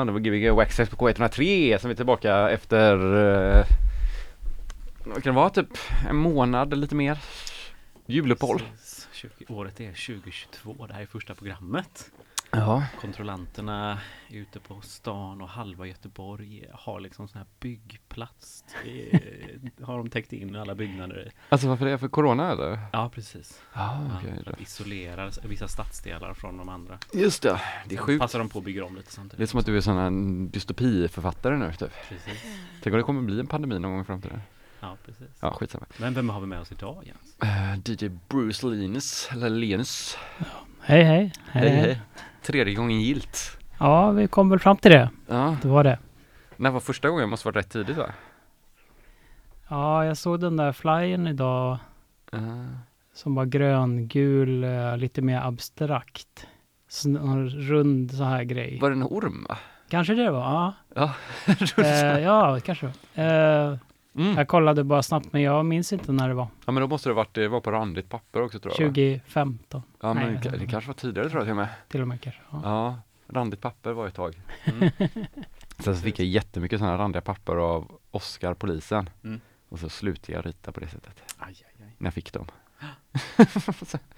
Ja, det var Gbg Waxxed på K103 som är tillbaka efter eh, Vad kan det vara? Typ en månad eller lite mer Juluppehåll Precis. 20, året är 2022, det här är första programmet. Ja Kontrollanterna är ute på stan och halva Göteborg har liksom sån här byggplats. Är- har de täckt in alla byggnader i. Alltså varför det? För Corona eller? Ja, precis. Ja, Ja, okej för att isolera vissa stadsdelar från de andra. Just det, det är Sen sjukt Passar de på att bygga om lite samtidigt. Det är som att du är sån här dystopiförfattare nu typ Precis. Tänk om det kommer bli en pandemi någon gång i framtiden Ja, precis. Ja, skitsamma Men vem har vi med oss idag Jens? uh, DJ Bruce Linus, eller Lenus Hej hej. Hej hej Tredje gången gilt Ja, vi kom väl fram till det. Ja, Det var det. när var första gången? Måste varit rätt tidigt va? Ja, jag såg den där flyern idag Uh, som var gröngul, eh, lite mer abstrakt. Så Någon rund så här grej. var det en orm va? Kanske det var, ja. Ja, Eh, ja, kanske det. Eh, mm. jag kollade bara snabbt, men jag minns inte när det var. Ja men då måste det varit, det var på randigt papper också tror jag va? 2015 Ja men Nej, det, det kanske var tidigare tror jag till och med till och med kanske. Ja. Ja, randigt papper var ett tag Mm. Sen så fick jag jättemycket sådana här randiga papper av Oscar, polisen Mm. Och så slutade jag rita på det sättet Aj, aj, aj. När jag fick dem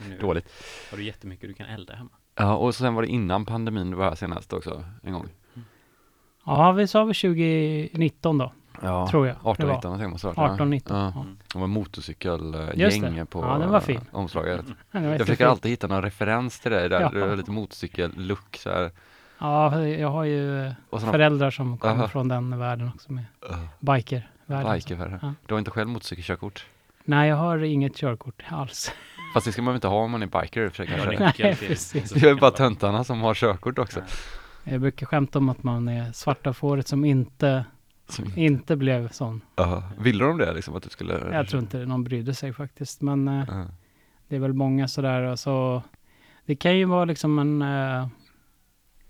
Nu Dåligt har du jättemycket du kan elda hemma. Ja och sen var det innan pandemin var här senast också en gång ja, vi sa väl 2019 då, Ja, tror jag. 18, det var. 19 någonting måste det ha varit, 18, 19. Ja. Ja. Det var motorcykelgäng det. på Ja, den var fin. omslaget Det var Jag försöker alltid hitta någon referens till dig där, Ja. du har lite motorcykellook så här. Ja, jag har ju eh, föräldrar som kommer från den världen också med uh, biker Ja. Du har inte själv motorcykelkörkort? Nej, jag har inget körkort alls. Fast det ska man väl inte ha om man är biker i och för sig Jag har kanske? nyckel Nej, precis. Det är bara töntarna som har körkort också. Ja. Jag brukar skämta om att man är svarta fåret som inte, Som- inte blev sån. Ja, ville de det liksom att du skulle? Jag tror inte någon brydde sig faktiskt, men Ja. det är väl många sådär. Alltså, det kan ju vara liksom en eh,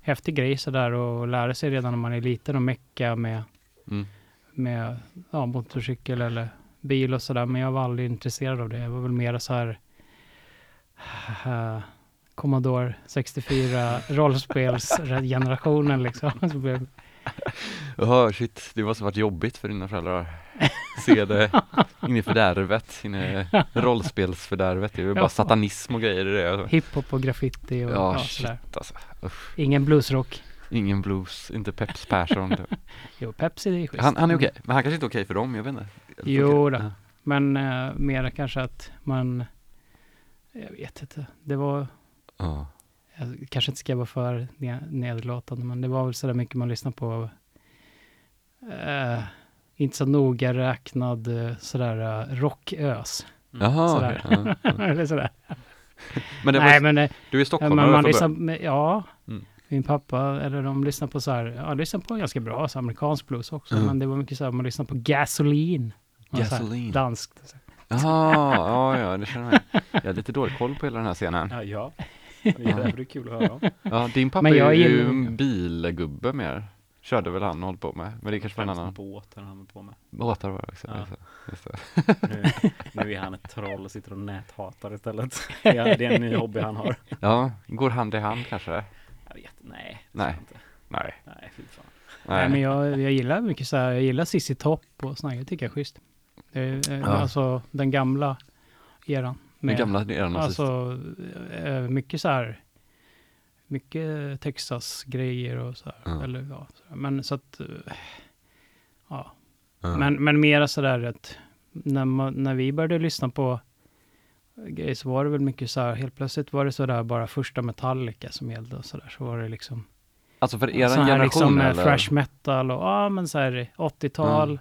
häftig grej sådär och lära sig redan när man är liten och mecka med, Mm. Med ja, motorcykel eller bil och sådär. Men jag var aldrig intresserad av det. Jag var väl mer så här eh, Commodore 64 rollspelsgenerationen liksom. Jaha, shit, det måste varit jobbigt för dina föräldrar. Se det in i fördärvet, in i rollspelsfördärvet. Det är bara satanism och grejer i det. Hiphop och graffiti och Ja, ja, shit sådär. alltså. Ingen bluesrock. Ingen blues, inte Peps Persson. Jo, Pepsi det är schysst. han, han är okej, men han kanske inte är okej för dem, jag vet inte. Jo funkar då. Ja. Men uh, mer kanske att man, jag vet inte, det var, Ja. jag kanske inte ska vara för ne- nedlåtande, men det var väl sådär mycket man lyssnade på. eh, inte så noga räknad uh, sådär uh, rockös. Jaha, Sådär. ja. Eller sådär. Men det Nej, var, men, eh, du är ja, stockholmare men man med- ja, Mm. Min pappa, eller de lyssnar på så här, ja, lyssnar på ganska bra så amerikansk blues också, Mm. men det var mycket så här, man lyssnar på Gasoline. Gasoline. Danskt. Så. Jaha, ja, ja, det känner jag. Jag har lite dålig koll på hela den här scenen. Ja, ja. Det är därför det är kul att höra om. Ja, din pappa Men är jag ju gillar- en bilgubbe mer. Körde väl han och hållit på med. Men det kanske var en annan. båtar han var på med. Båtar var också. Ja. Just det, Just det. Nu, nu är han ett troll och sitter och näthatar istället. Det är en ny hobby han har. Ja, går hand i hand kanske? Jag vet nej. det Nej. Inte. Nej. Nej, fy fan. Nej, men jag, jag gillar mycket så här, jag gillar Cissi Topp och såna grejer, tycker jag är schysst. Det är, eh, Ja. Alltså den gamla eran. Den med- gamla eran Alltså eh, mycket så här, mycket Texas-grejer och så här. Ja. Eller, ja, så här. Men så att, eh, ja. Ja. Men, men mera så där att när, man, när vi började lyssna på grejer så var det väl mycket så här, helt plötsligt var det så där bara första Metallica som gällde och så där. Så var det liksom Alltså för eran generation liksom eh, eller? thrash metal och ja men så här 80-tal.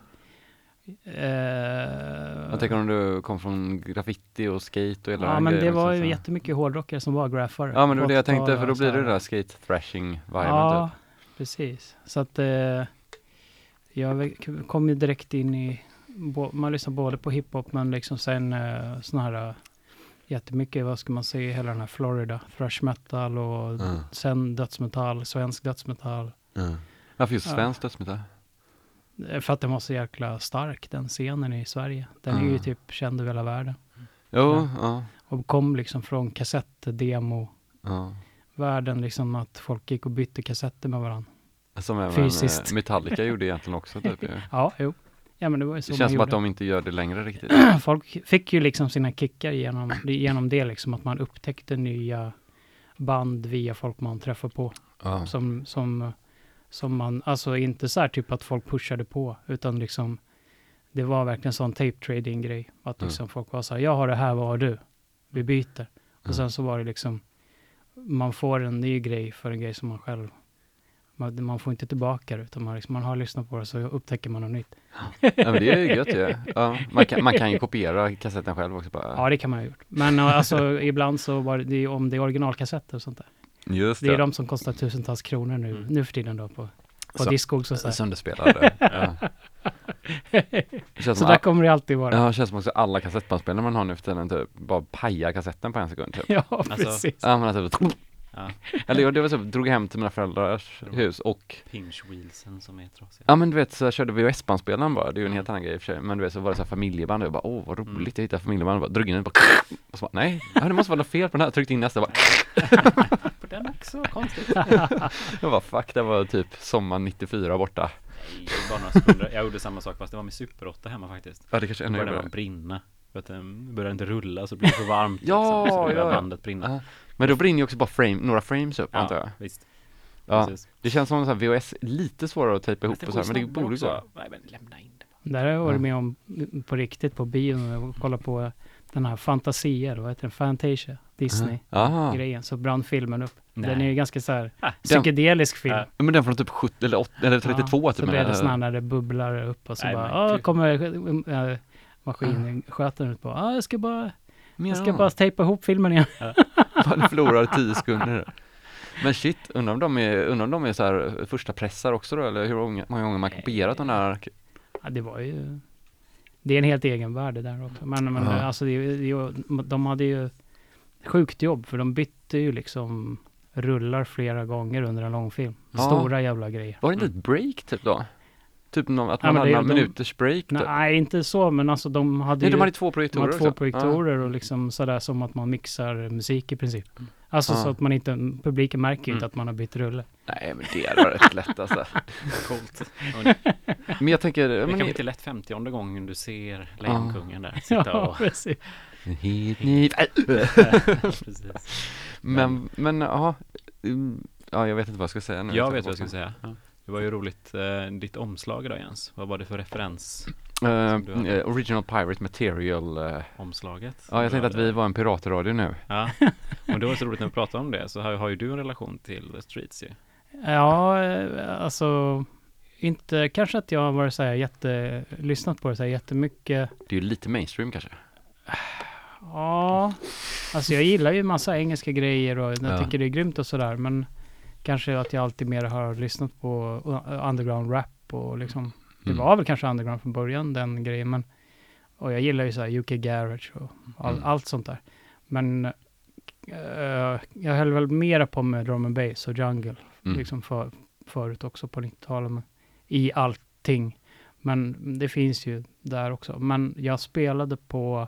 Eh, Jag tänker om du kom från graffiti och skate och hela ja men det var ju jättemycket hårdrockare som var graffare. Ja men det var det jag tänkte 80-talet för då blir det där skate thrashing viben Ja, typ. precis. Så att eh, jag kom ju direkt in i, man lyssnar både på hiphop men liksom sen eh, såna här eh, jättemycket, vad ska man säga, hela den här Florida, thrash metal och Mm. sen dödsmetall, svensk dödsmetall. Mm. Varför just Ja. svenskt dödsmetall? Eh, För att den var så jäkla stark, den scenen i Sverige. Den är ju Mm. typ känd över hela världen. Jo, ja. Och kom liksom från kassettdemo ja. världen liksom att folk gick och bytte kassetter med varandra. Som även Fysiskt. eh, Metallica gjorde egentligen också typ. Ja, jo. Ja, men det var ju så Det känns som gjorde. att de inte gör det längre riktigt. Folk fick ju liksom sina kickar genom, genom det, liksom att man upptäckte nya band via folk man träffar på. Ja. Som, som, som man, alltså inte så här typ att folk pushade på, utan liksom det var verkligen sån tape trading grej. Att Mm. liksom folk var så här, jag har det här, vad har du? Vi byter. Mm. Och sen så var det liksom, man får en ny grej för en grej som man själv, man, man får inte tillbaka det, utan man, liksom, man har lyssnat på det så upptäcker man något nytt. ja, men det är ju gött ju. Ja. Man, kan, man kan ju kopiera kassetten själv också bara. Ja, det kan man ha gjort. Men uh, alltså ibland så var det, det om det är originalkassetter och sånt där. Just Det är de som kostar tusentals kronor nu, Mm. nu för tiden då på, på Discogs och så. Sönderspelade. ja. Det Så där all, kommer det alltid vara. ja, det känns som också alla kassettbandspelare man har nu för tiden typ bara pajar kassetten på en sekund typ. Ja, precis. Ja men alltså, Ja. eller jag, det var så, drog hem till mina föräldrars hus och Pinch wheelsen som är trasiga. Ja men du vet så körde VHS-bandspelaren bara, det är ju en helt annan grej i och för sig Men du vet så var det så här familjeband och jag bara åh vad roligt, Mm. jag hittade familjeband och bara drog in den bara Och så bara nej, ja, det måste vara något fel på den här, tryckte in nästa bara På den också, konstigt. Jag bara fuck, det var typ sommar 94 borta Nej, bara några sekunder. Jag gjorde samma sak fast det var med Super 8 hemma faktiskt. Ja det kanske Då ännu började jobbigare den brinna. För att den började inte rulla så blir det för varmt. Ja, liksom, så började ja, ja. bandet brinna. Ja. Men då brinner ju också bara frame, några frames upp antar jag visst. Ja, Precis. det känns som så VHS, lite svårare att tejpa ihop och så här, men det borde gå. Nej men lämna in det bara. Där har jag varit Ja. med om på riktigt på bion och kollat på den här Fantasia, vad heter den? Fantasia. Disney-grejen. Så brann filmen upp. Den Nej. är ju ganska så här Ah, psykedelisk film. Ja. Men den från typ 70 eller, 80, eller 32 ja, typ Så blir det med- sån här när det bubblar upp och så Nej, bara, men ja kommer äh, maskinskötaren ut på, ja jag ska bara, jag ska Ja. bara tejpa ihop filmen igen. Fan, förlorar 10 sekunder. Men shit, undrar om de är, undrar om de är så här första pressar också då, eller hur många, många gånger man kopierat de där? Ja, det var ju, det är en helt egen värld det där också. Men, men Ja. alltså det, ju- de hade ju sjukt jobb, för de bytte ju liksom rullar flera gånger under en lång film. Ja. Stora jävla grejer. Var det inte ett break typ då? Typ någon, att Ja, man men hade några minuters break typ? Nej, inte så, men alltså de hade Nej, ju de hade två projektorer hade två projektorer och liksom sådär som att man mixar musik i princip. Alltså Ja. så att man inte, publiken märker ju inte Mm. att man har bytt rulle. Ja. Nej men det varit rätt lätt alltså. Coolt. Men jag tänker, Det men, kan bli till lätt 50 gången du ser Lejonkungen där sitta Ja, och... precis. Hit, hit. Precis. men, men ja, mm, ja jag vet inte vad jag ska säga nu. Jag vet vad jag ska säga. Det var ju roligt, eh, ditt omslag idag Jens. Vad var det för referens? Eh, eh, original Pirate Material. eh. Omslaget? ja, jag tänkte att vi var en piratradio nu. Ja, och det var så roligt när vi pratade om det, så har, har ju du en relation till The Streets ju. Ja, eh, alltså inte kanske att jag har varit så här jätte, lyssnat på det så här jättemycket. Det är ju lite mainstream kanske. Ja, alltså jag gillar ju massa engelska grejer och jag Ja. tycker det är grymt och sådär. Men kanske att jag alltid mer har lyssnat på uh, underground rap och liksom. Det Mm. var väl kanske underground från början den grejen. Men, och jag gillar ju så här UK Garage och all, Mm. allt sånt där. Men eh, jag höll väl mera på med drum and bass och jungle. Mm. Liksom för, förut också på 90-talet. men I allting. Men det finns ju där också. Men jag spelade på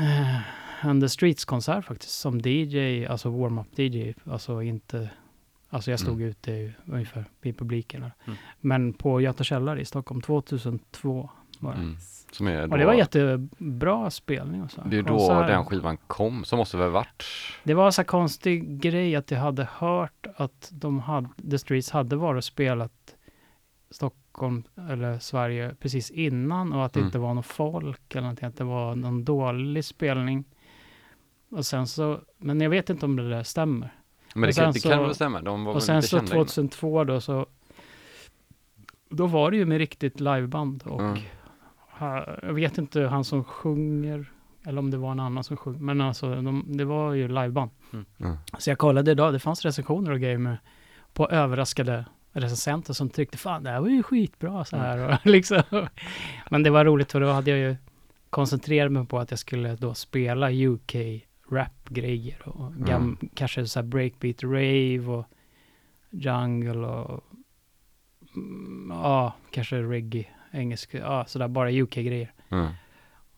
uh, en The Streets-konsert faktiskt. Som DJ, alltså warm-up DJ. Alltså inte... Alltså jag stod Mm. ute ungefär i publiken. Mm. Men på Göta källare i Stockholm 2002 var det. Mm. Som är då, Och det var jättebra spelning och så. det är då Konsert. den skivan kom, som måste väl varit Det var så här konstig grej att jag hade hört att de hade, The Streets hade varit och spelat Stockholm eller Sverige precis innan och att det Mm. inte var någon folk eller någonting, att det var någon dålig spelning. Och sen så, men jag vet inte om det där stämmer. Men det kan, det så- kan väl stämma, de var Och sen så kända innan. 2002 då så, då var det ju med riktigt liveband och ha, jag vet inte han som sjunger eller om det var en annan som sjöng, men alltså de, det var ju liveband. Ja. Så jag kollade idag, det fanns recensioner och grejer med, på överraskade recensenter som tyckte fan det här var ju skitbra så här och liksom. Men det var roligt för då hade jag ju koncentrerat mig på att jag skulle då spela UK rap-grejer och gam, kanske så breakbeat rave och jungle och mm, ja, kanske reggae, engelsk, ja sådär bara UK-grejer. Ja.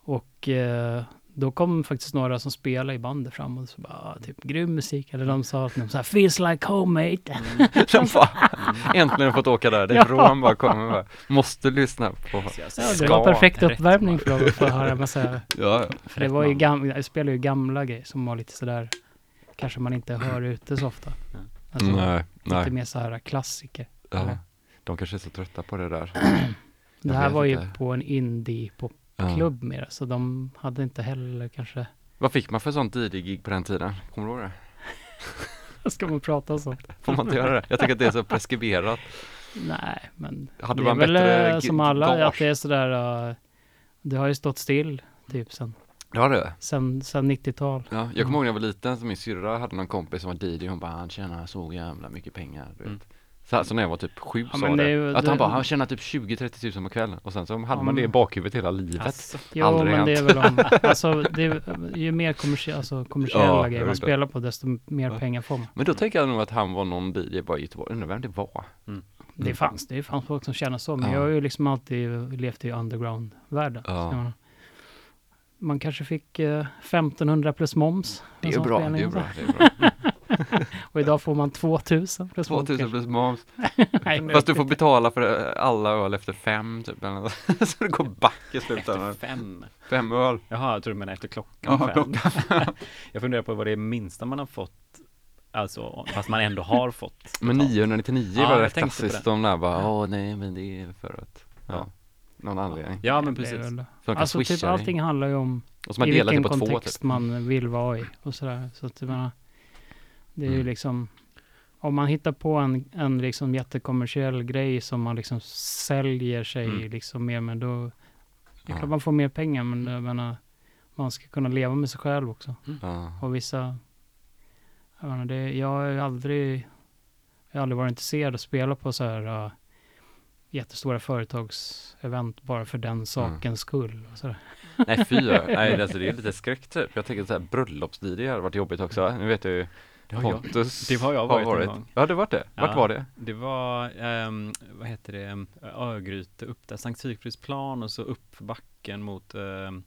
Och eh, då kom faktiskt några som spelade i bandet fram och så bara, ah, typ grym musik. Eller de sa att de så här, feels like home mate. De bara, äntligen fått åka där, därifrån bara kommer bara, måste lyssna på. Ja, ska det var perfekt uppvärmning för dem att få höra massa, Ja, för det var ju gamla, jag spelade ju gamla grejer som var lite sådär, kanske man inte hör ute så ofta. Ja. Alltså, nej, lite nej. mer så här klassiker. Ja. De kanske är så trötta på det där. Det här var ju inte. på en indie Ja. popklubb mer, så de hade inte heller kanske, Vad fick man för sånt DJ-gig på den tiden? Kommer du ihåg det? ska man prata så? Får man inte göra det? Jag tycker att det är så preskriberat. Nej, men Hade det är väl eh, som alla, att det är sådär, uh, det har ju stått still typ sen, Ja det? sen, sen 90-tal. Ja, jag kommer ihåg när jag var liten, så min syrra hade någon kompis som var DJ, hon bara han tjänar så jävla mycket pengar, du vet. Mm. Så, här, så när jag var typ sju Ja, sa det, det att det- han bara, han tjänar typ 20-30 tusen på kvällen och sen så hade Ja, man det i bakhuvudet hela livet. Alltså, Jo, Aldrig men det är hänt. väl om, alltså det är, ju mer kommersie, alltså, kommersiella Ja, grejer jag man det. spelar på, desto mer Ja. pengar får man. Men då tänker jag nog att han var någon DJ bara i Göteborg, undrar vem det var? Det Mm. fanns, det fanns folk som tjänar så, men Ja. jag har ju liksom alltid levt i underground-världen. Ja. Man kanske fick eh, 1500 plus moms. Det är bra, det är bra, det är bra. Och idag får man 2000 plus moms. 2000 plus moms. Nej, Fast du får betala för alla öl efter fem typ, så det går back i efter slutändan. fem. Fem öl. Jaha, jag tror du menar efter klockan Ja, fem. jag funderar på vad det är minsta man har fått, alltså fast man ändå har fått. Men betalt. 999 Ja, var rätt klassiskt, det. de där bara, åh nej men det är för att, ja, Ja. någon anledning. Ja men precis. väl- Alltså typ allting handlar ju om Och så man i vilken på två kontext typ. man vill vara i och sådär. Så att jag menar, det är ju Mm. liksom, om man hittar på en, en liksom jättekommersiell grej som man liksom säljer sig Mm. liksom mer med, då, det är klart man får mer pengar, men jag menar, man ska kunna leva med sig själv också. Ja. Och vissa, jag menar, det, jag har ju aldrig, jag har aldrig varit intresserad av att spela på så här uh, jättestora företagsevent bara för den sakens skull. Och sådär. Nej fy, nej alltså det är lite skräck typ. Jag tänker så här bröllops-DJ hade varit jobbigt också. Nu vet jag ju Det har jag. Pontus det har jag varit en gång. Ja det var det. Vart Ja. var det? Det var, ehm, vad heter det, Ehm, Örgryte upp där, Sankt Sigfridsplan och så upp backen mot, ehm,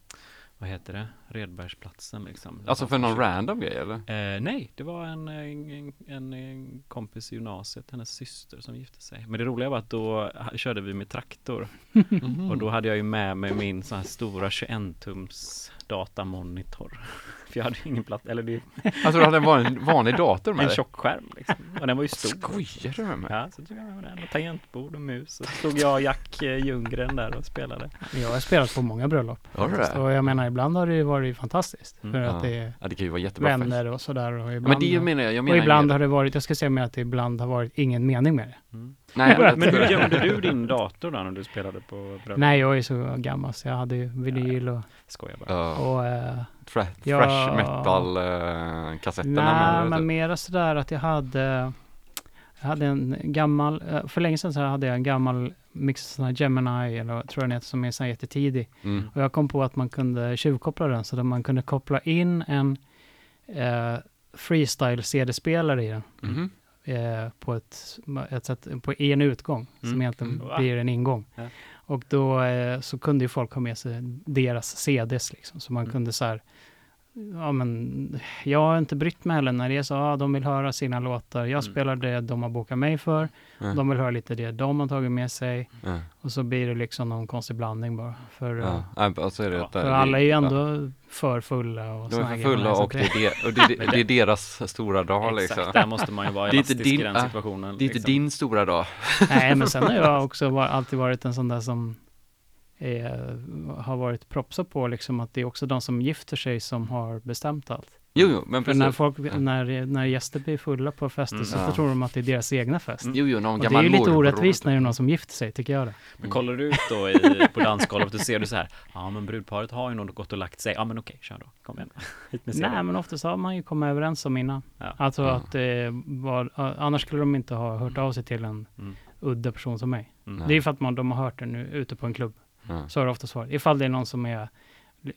vad heter det, Redbergsplatsen liksom. Alltså för någon random grej eller? Eh, nej, det var en, en, en, en kompis i gymnasiet, hennes syster som gifte sig. Men det roliga var att då körde vi med traktor Mhm. och då hade jag ju med mig min sån här stora 21-tums datamonitor. För jag hade ju ingen plats, eller det, Alltså du hade en vanlig, vanlig dator med en dig? tjock skärm liksom. Och den var ju stor. Skojar du med mig? Ja, så tog jag med den och tangentbord och mus. Och så stod jag och Jack eh, Ljunggren där och spelade. Jag har spelat på många bröllop. Har du det? Och jag menar, ibland har det ju varit fantastiskt. Mm. För Ja. att det är Ja det kan ju vara jättebra vänner och sådär. Och Ja, ibland, Men det menar jag, jag och menar ibland ju- har det varit, jag ska säga med att det ibland har varit ingen mening med det. Mm. Nej, Men, men hur gömde du din dator då när du spelade på bröllop? Nej, jag är så gammal så jag hade ju vinyl och, Skojar bara. Ja, och eh, fra- Ja. fresh metal eh, kassetterna Nej, men typ. mera sådär att jag hade jag hade en gammal, eh, för länge sedan så hade jag en gammal mix sån här Gemini, eller tror jag den heter, som är sån jättetidig. mm. Och jag kom på att man kunde tjuvkoppla den, så att man kunde koppla in en eh, freestyle CD-spelare i den. Mhm. Eh, på ett, ett sätt, på en utgång, som Mm. egentligen Mm. blir en ingång. Ja. Och då eh, så kunde ju folk ha med sig deras CDs liksom, så man Mm. kunde så här, ja men, jag har inte brytt mig heller när det är så, ja de vill höra sina låtar, jag Mm. spelar det de har bokat mig för, Ja. de vill höra lite det de har tagit med sig, Ja. och så blir det liksom någon konstig blandning bara. För, Ja, eh, Nej, alltså är det Ja, för det- alla är ju ja. ändå för fulla och De är för fulla och det är, det, och det, är- det är deras stora dag Exakt, liksom. där måste man ju vara Det inte elastisk din- i den ja, situationen. Det är inte liksom. din stora dag. Nej, men sen har jag också var, alltid varit en sån där som eh, har varit propsa på liksom att det är också de som gifter sig som har bestämt allt. Jo, jo, men För när precis. folk, när, när gäster blir fulla på fester Mm. så Ja. tror de att det är deras egna fest. Mm. Jo, jo, någon Och det är ju lite orättvist när det är någon som gifter sig, tycker jag det. Men kollar du ut då i, på dansgolvet och ser du så här, ja men brudparet har ju nog gått och lagt sig, ja men okej, kör då, kom igen. Nej, men oftast har man ju kommit överens om innan. Ja. Alltså Ja. att det var, annars skulle de inte ha hört av sig till en Mm. udda person som mig. Mm. Det är för att man, de har hört det nu ute på en klubb. Ja. Så har det oftast varit. Ifall det är någon som är,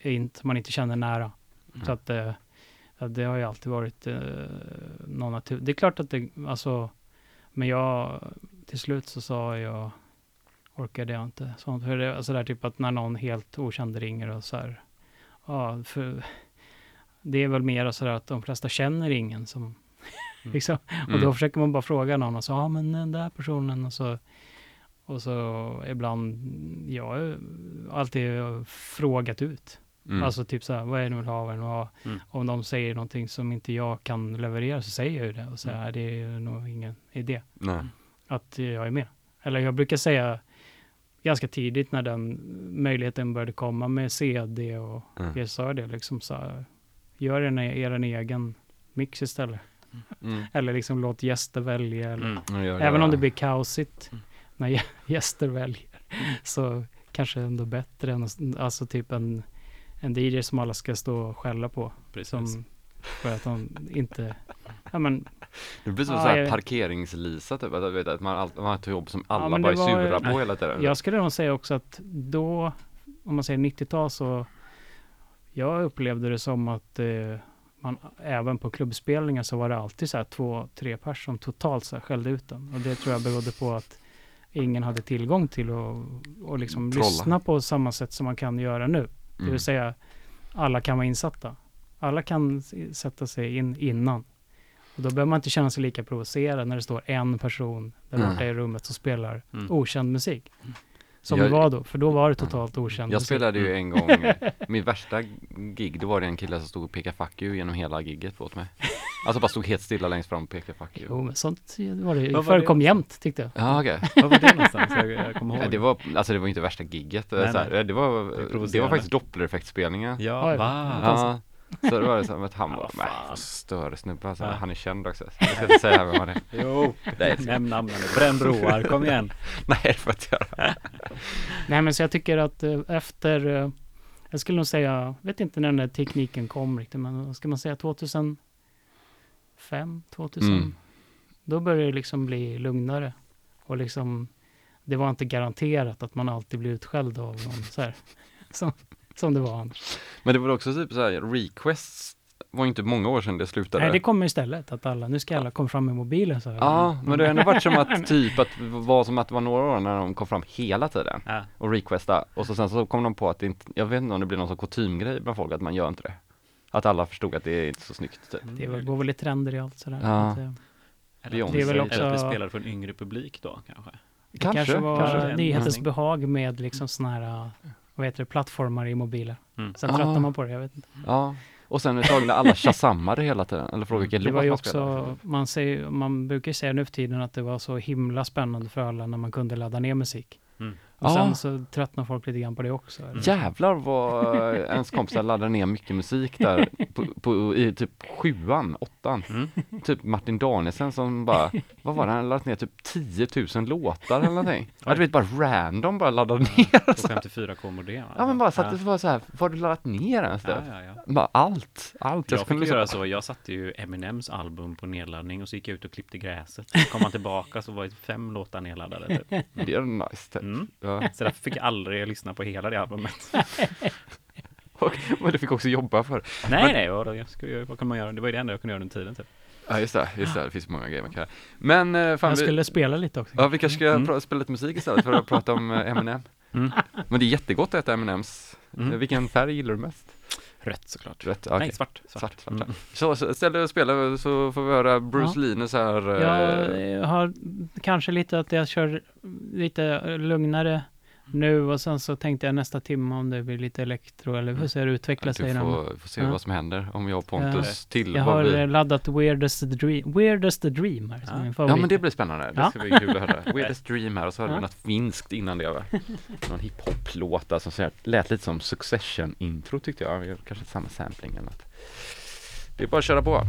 inte, man inte känner nära. Mm. Så att eh, det har ju alltid varit eh, någon natur. Det är klart att det, alltså, men jag, till slut så sa jag, orkade jag inte. Sånt, för det, alltså där typ att när någon helt okänd ringer och så här, ja, för det är väl mer så att de flesta känner ingen som, Mm. liksom, och Mm. då försöker man bara fråga någon och så, ja men den där personen och så, och så ibland, jag har alltid frågat ut. Mm. Alltså typ så här, vad är det nu vill ha, vad är det nu vill ha? Mm. Om de säger någonting som inte jag kan leverera så säger jag ju det och säger, Mm. "Nej, det är nog ingen idé Nej. att jag är med. Eller jag brukar säga ganska tidigt när den möjligheten började komma med CD och Mm. det liksom så här, gör en, er egen mix istället. Mm. Eller liksom låt gäster välja. Eller, Mm. Ja, ja, Även ja. om det blir kaosigt Mm. När gä- gäster väljer så kanske ändå bättre än alltså typ en, en DJ som alla ska stå och skälla på. Precis. Som, för att de inte, ja men Det blir som Ja, så här parkeringslisa typ, att, vet, att man, all, man har ett jobb som alla men bara är var- sura på hela tiden. Jag skulle nog säga också att då, om man säger 90-tal så, jag upplevde det som att eh, man även på klubbspelningar så var det alltid så här två, tre personer som totalt så här skällde ut den. Och det tror jag berodde på att ingen hade tillgång till och, och liksom Trolla. lyssna på samma sätt som man kan göra nu. Det Mm. vill säga, alla kan vara insatta. Alla kan sätta sig in innan. Och då behöver man inte känna sig lika provocerad när det står en person där Mm. borta i rummet som spelar Mm. okänd musik. Som Jag- det var då, för då var det totalt okänd Jag musik. spelade ju Mm. en gång, mitt värsta gig, då var det en kille som stod och pekade fuck you genom hela gigget åt mig. Alltså bara stod helt stilla längst fram och pekade fuck you. Jo, men sånt var det, Vad var förekom det? jämt tyckte jag. Ja okej. Var var det någonstans? Jag, jag kommer ihåg. Ja, det var, alltså det var inte värsta gigget. Nej, så här, nej. Det, var, Det det var faktiskt dopplereffektspelningen. Ja, Oj. va? Ja, så det var det som att han vad nej, vad större snubbe alltså. Ja. Han är känd också. Jag ska inte säga vem han är. Jo, Nej, nämn namnen. Bränn broar, kom igen. Nej, det får jag inte göra. Nej, men så jag tycker att eh, efter, eh, jag skulle nog säga, vet inte när den där tekniken kom riktigt, men vad ska man säga 2005, 2000? Mm. Då började det liksom bli lugnare. Och liksom, det var inte garanterat att man alltid blir utskälld av någon så här. Som, som det var annars. Men det var också typ så här, requests var inte många år sedan det slutade. Nej, det kommer istället att alla, nu ska alla komma fram med mobilen så här. Ja, men det har ändå varit som att typ att var som att det var några år när de kom fram hela tiden Ja. och requesta och så sen så kom de på att det inte, jag vet inte om det blir någon sån kutymgrej bland folk att man gör inte det. Att alla förstod att det är inte så snyggt typ. Det var- går väl i trender i allt sådär. Ja. Att, eh, Beyoncé. Det är väl Eller att också- vi spelar för en yngre publik då kanske. Det kanske, var kanske. nyhetens Mm. behag med liksom såna här, uh, vad heter det, plattformar i mobiler. Mm. Sen tröttnar Ah. man på det, jag vet inte. Ja, och sen ett tag när alla shazammade hela tiden, eller frågade vilken låt man också, spelade. man, säger, man brukar ju säga nu för tiden att det var så himla spännande för alla när man kunde ladda ner musik. Och Ja. sen så tröttnar folk lite grann på det också. eller? Jävlar vad eh, ens kompisar laddade ner mycket musik där på, på, i typ sjuan, åttan. Mm. Typ Martin Danielsen som bara, vad var det, han laddat ner typ 10 000 låtar eller någonting. Ja, du vet bara random bara laddade ner. På 54k modem. Ja men bara så att det var så här, vad har du laddat ner ens ja, ja, ja. Bara allt, allt. Jag skulle fick göra göra så, jag satte ju Eminems album på nedladdning och så gick jag ut och klippte gräset. Så kom han tillbaka så var det fem låtar nedladdade. Typ. Det är nice. Typ. Mm. Ja. Så därför fick jag aldrig lyssna på hela det albumet. Och, men du fick också jobba för. Nej, nej, och då, jag skulle, vad kunde man göra? Det var ju det enda jag kunde göra under tiden typ. Ja just det, just det, det finns många grejer man kan göra. Men eh, fan, Jag vi, skulle spela lite också. ja, vi kanske ska Mm. spela lite musik istället för att prata om eh, Eminem. Mm. Men det är jättegott att äta M&M's. Mm. Eh, Vilken färg gillar du mest? Rött såklart. Rött? Ja, Nej, svart. Svart. Svart, svart. Mm. Så, så ställ dig och spela så får vi höra Bruce Ja. Linus här. eh, Jag har kanske lite att jag kör lite lugnare nu och sen så tänkte jag nästa timme om det blir lite elektro eller hur ser det utveckla sig. Du får, får se Ja. vad som händer om jag och Pontus till Jag har vi... eh, laddat Weirdest Dream, Weirdest Dream här som Ja. min Ja favorit. men det blir spännande, det Ja. ska bli kul att höra. Weirdest Dream här och så vi Ja. något finskt innan det va? Någon hiphop-låt där som lät lite som Succession-intro tyckte jag, kanske samma sampling eller något. Det är bara att köra på.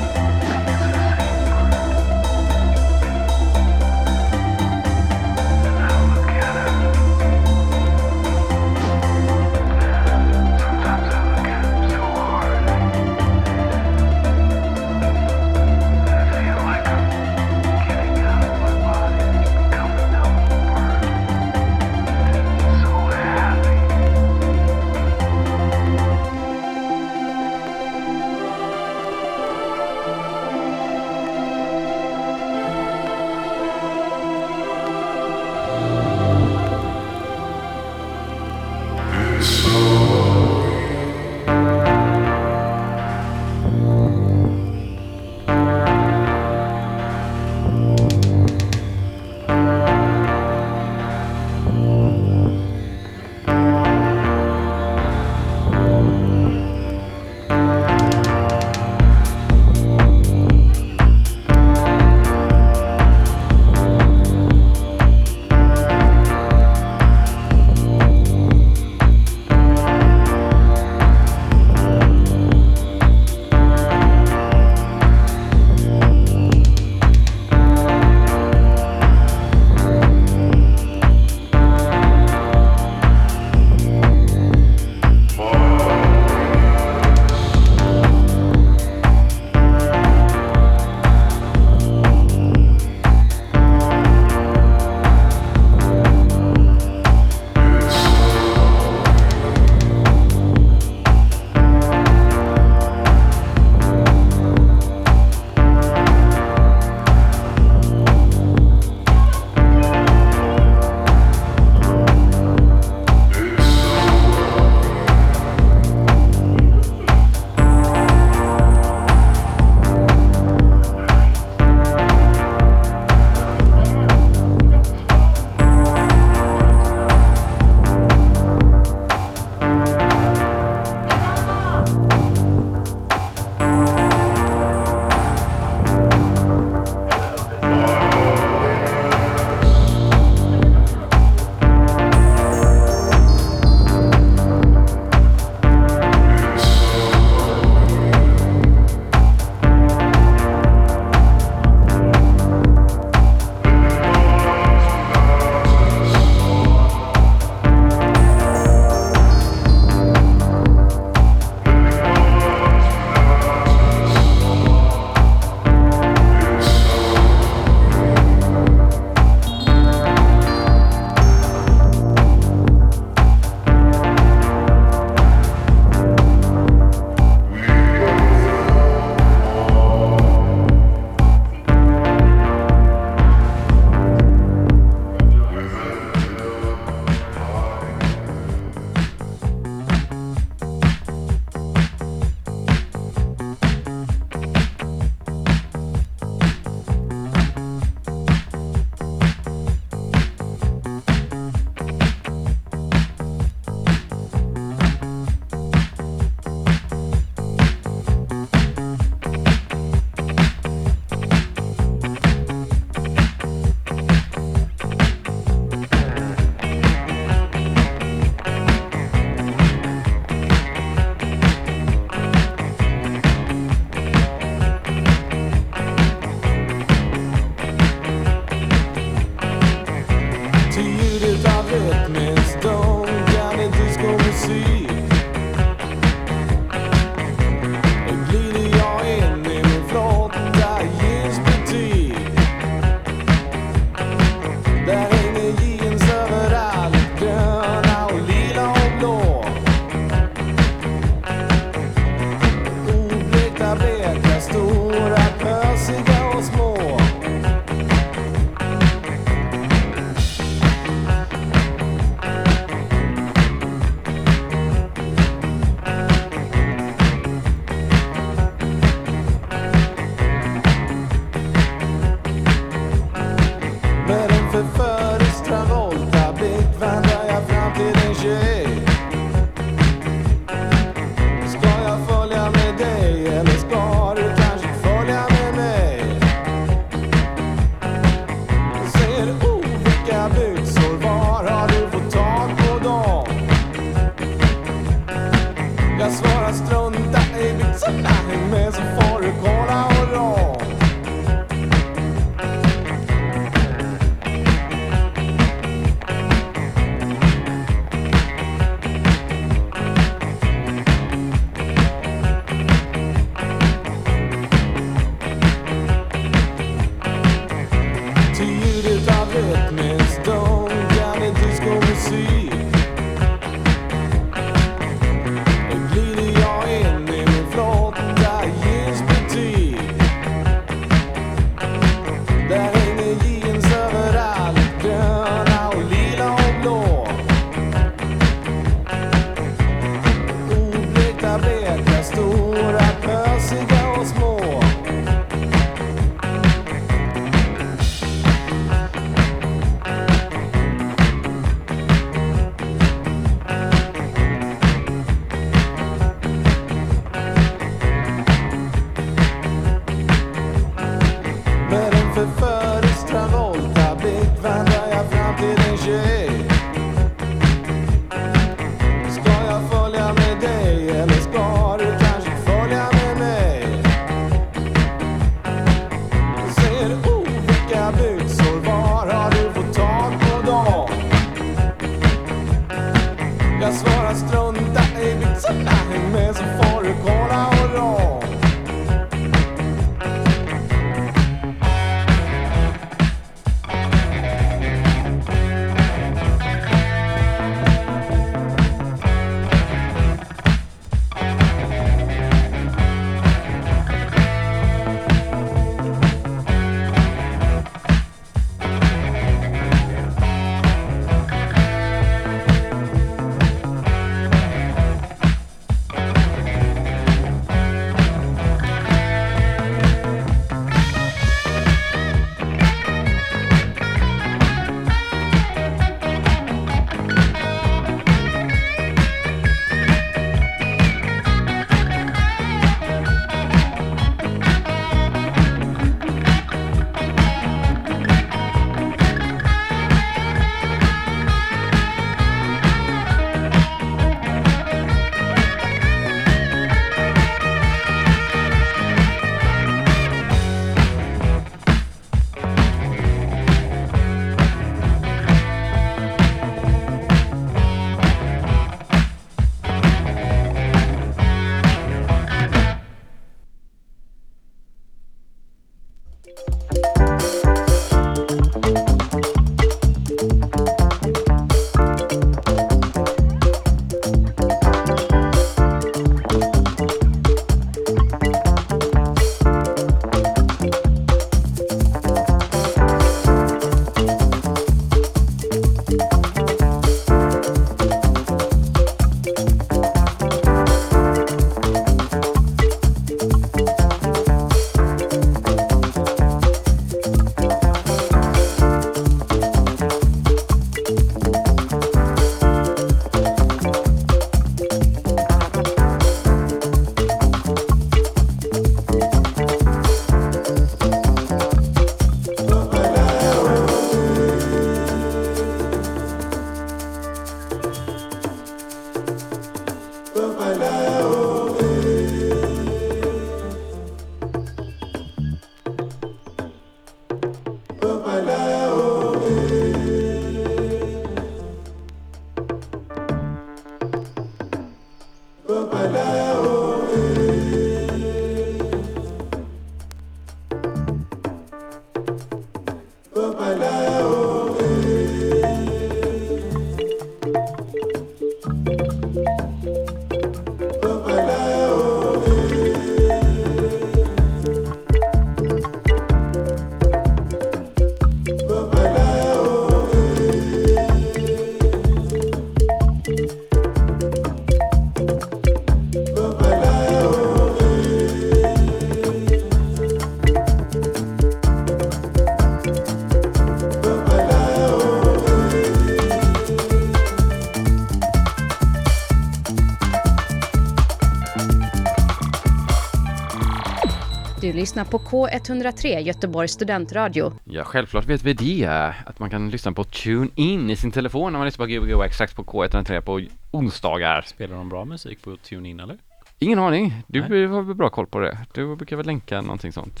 Lyssnar på K103 Göteborgs studentradio. Ja, självklart vet vi det. Att man kan lyssna på TuneIn i sin telefon när man lyssnar på Gbg Wax på K103 på onsdagar. Spelar de bra musik på TuneIn eller? Ingen aning. Du Nej. har väl bra koll på det. Du brukar väl länka någonting sånt.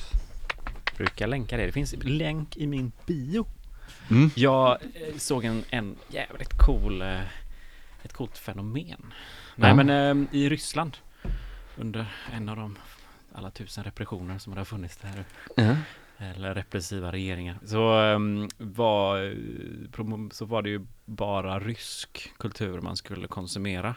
Brukar länka det. Det finns länk i min bio. Mm. Jag eh, såg en, en jävligt cool, eh, ett coolt fenomen. Nej Ja. men eh, i Ryssland under en av de alla tusen repressioner som det har funnits där Ja. eller repressiva regeringar så ehm, var, eh, så var det ju bara rysk kultur man skulle konsumera.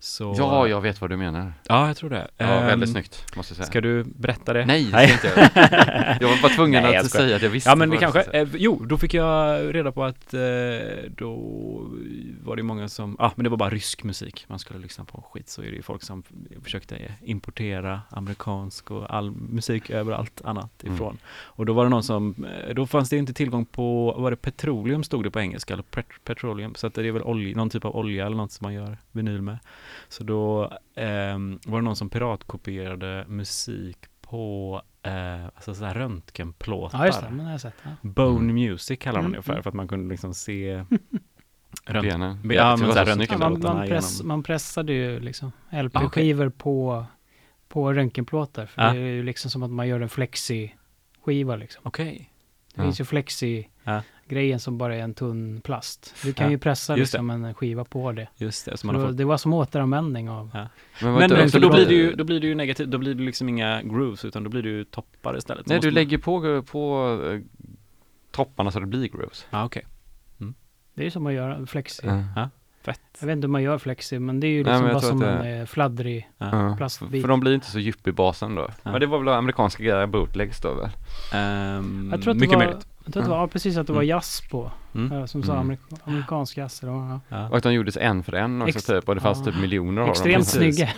Så, Ja, jag vet vad du menar. ja, jag tror det. Ja, väldigt snyggt, måste jag säga. Ska du berätta det? Nej, det ska jag inte göra. Jag var bara tvungen Nej, jag att säga att jag visste Ja men det jag kanske, eh, jo då fick jag reda på att eh, då var det många som, ja ah, men det var bara rysk musik man skulle lyssna på skit så är det ju folk som försökte importera amerikansk och all musik överallt annat Mm. ifrån. Och då var det någon som, eh, då fanns det inte tillgång på, vad var det, petroleum stod det på engelska, eller pet petroleum, så att det är väl olja, någon typ av olja eller något som man gör vinyl med. Så då ehm, var det någon som piratkopierade musik på eh, alltså så här röntgenplåtar. Ja, just det. Men det har jag sett. Ja. Bone Music kallar Mm, det för, mm. för att man kunde liksom se Benen. Ja, men så här man, man, press, man pressade ju liksom Ah, LP-skivor på, på röntgenplåtar. För Ja. det är ju liksom som att man gör en flexi-skiva liksom. Okej. Det Ja. finns ju flexi-grejen som bara är en tunn plast. Du kan Ja, ju pressa det. liksom en skiva på det. Just det, så man fått Det var som återanvändning av... Ja. Men, Men, så för då då- blir det ju, då blir det ju negativt, då blir det liksom inga grooves utan då blir det ju toppar istället. Så Nej, du man- lägger på, på eh, topparna så det blir grooves. Ja, okej. Det är ju som att göra flexi. Ja. Fett. Jag vet inte hur man gör flexi, men det är ju Nej, liksom jag bara som en det- eh, fladdrig... Ja. Plastbit. För de blir inte så djup i basen då. Ja. Men det var väl amerikanska grejer, bootlegs då väl? Ehm, Jag tror att det mycket var, möjligt. Jag tror att det var ja, precis att det var Mm. jazz på. Mm. eh, Som sa Mm. amerik amerikansk jazz. Eller vad, ja. Och att de gjordes en för en också Ex- typ och det fanns ja. typ miljoner av dem. Extremt snygga.